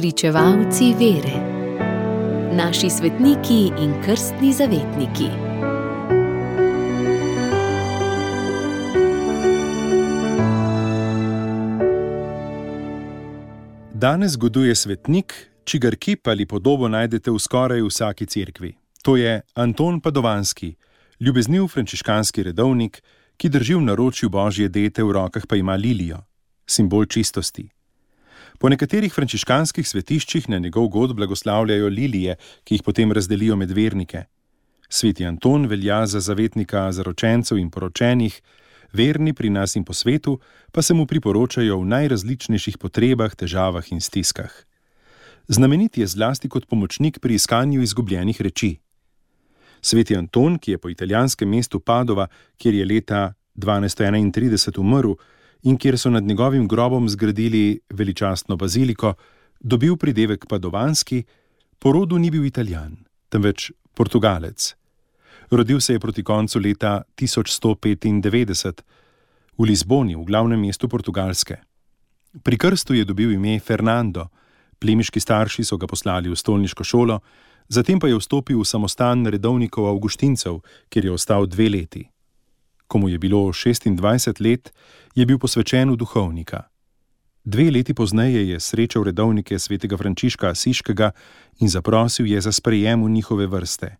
Pričevalci vere, naši svetniki in krstni zavetniki. Danes zgoduje svetnik, čigar kip ali podobo najdete v skoraj vsaki cerkvi. To je Anton Padovanski, ljubezniv frančiškanski redovnik, ki drži v naročju božje dete, v rokah pa ima lilijo, simbol čistosti. Po nekaterih frančiškanskih svetiščih na njegov god blagoslavljajo lilije, ki jih potem razdelijo med vernike. Sveti Anton velja za zavetnika zaročencev in poročenih, verni pri nas in po svetu pa se mu priporočajo v najrazličnejših potrebah, težavah in stiskah. Znamenit je zlasti kot pomočnik pri iskanju izgubljenih reči. Sveti Anton, ki je po italijanskem mestu Padova, kjer je leta 1231 umrl in kjer so nad njegovim grobom zgradili veličastno baziliko, dobil pridevek Padovanski, po rodu ni bil italijan, temveč portugalec. Rodil se je proti koncu leta 1195 v Lizboni, v glavnem mestu Portugalske. Pri krstu je dobil ime Fernando, plemiški starši so ga poslali v stolniško šolo, zatem pa je vstopil v samostan redovnikov Augustincev, kjer je ostal dve leti. Ko mu je bilo 26 let, je bil posvečen v duhovnika. Dve leti pozneje je srečal redovnike svetega Frančiška Asiškega in zaprosil je za sprejem v njihove vrste.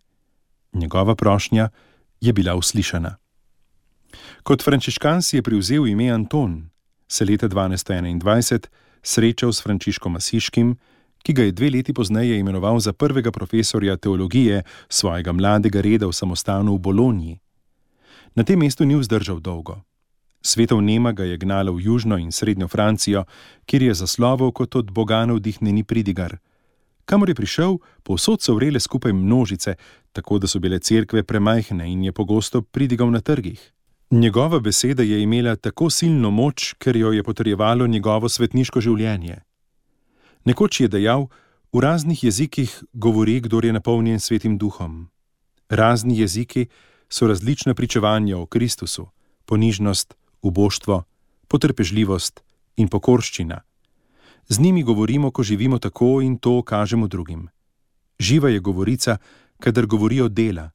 Njegova prošnja je bila uslišana. Kot frančiškan si je prevzel ime Anton, se leta 1221 srečal s Frančiškom Asiškim, ki ga je dve leti pozneje imenoval za prvega profesorja teologije svojega mladega reda v samostanu v Bolonji. Na tem mestu ni vzdržal dolgo. Svetov Nema ga je gnala v južno in srednjo Francijo, kjer je zasloval kot od Boga navdihnjeni pridigar. Kamor je prišel, povsod so vrele skupaj množice, tako da so bile cerkve premajhne in je pogosto pridigal na trgih. Njegova beseda je imela tako silno moč, ker jo je potrjevalo njegovo svetniško življenje. Nekoč je dejal: V raznih jezikih govori, kdo je napolnjen svetim duhom. Razni jeziki so različna pričevanja o Kristusu, ponižnost, uboštvo, potrpežljivost in pokorščina. Z njimi govorimo, ko živimo tako in to kažemo drugim. Živa je govorica, kadar govorijo dela.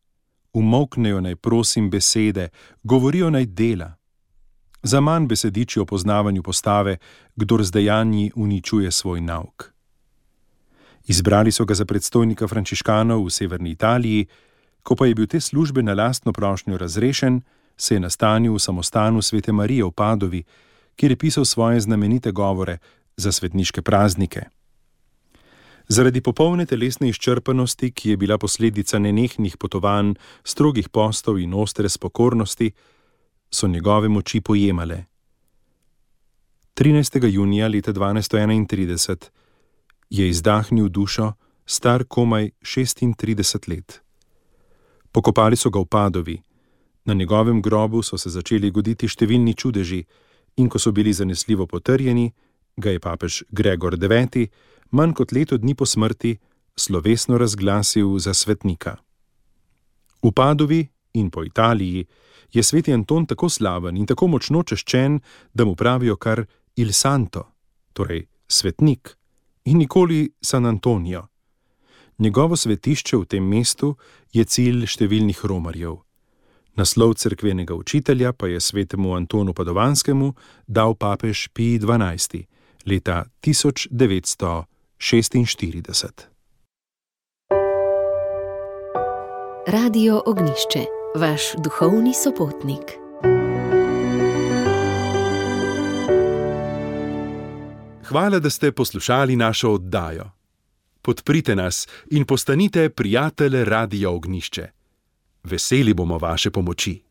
Umoknejo naj prosim besede, govorijo naj dela. Za manj besediči o poznavanju postave, kdor z dejanji uničuje svoj nauk. Izbrali so ga za predstojnika frančiškanov v severni Italiji, ko pa je bil te službe na lastno prošnjo razrešen, se je nastanil v samostanu svete Marije v Padovi, kjer je pisal svoje znamenite govore za svetniške praznike. Zaradi popolne telesne izčrpanosti, ki je bila posledica nenehnih potovanj, strogih postov in ostre spokornosti, so njegove moči pojemale. 13. junija leta 1231 je izdahnil dušo, star komaj 36 let. Pokopali so ga v Padovi, na njegovem grobu so se začeli goditi številni čudeži, in ko so bili zanesljivo potrjeni, ga je papež Gregor IX. manj kot leto dni po smrti slovesno razglasil za svetnika. V Padovi in po Italiji je sveti Anton tako slaven in tako močno češčen, da mu pravijo kar Il Santo, torej svetnik, in nikoli San Antonijo. Njegovo svetišče v tem mestu je cilj številnih romarjev. Naslov cerkvenega učitelja pa je svetemu Antonu Padovanskemu dal papež Pij XII leta 1946. Radio Ognišče, vaš duhovni sopotnik. Hvala, da ste poslušali našo oddajo. Podprite nas in postanite prijatelje Radio Ognišče. Veseli bomo vaše pomoči.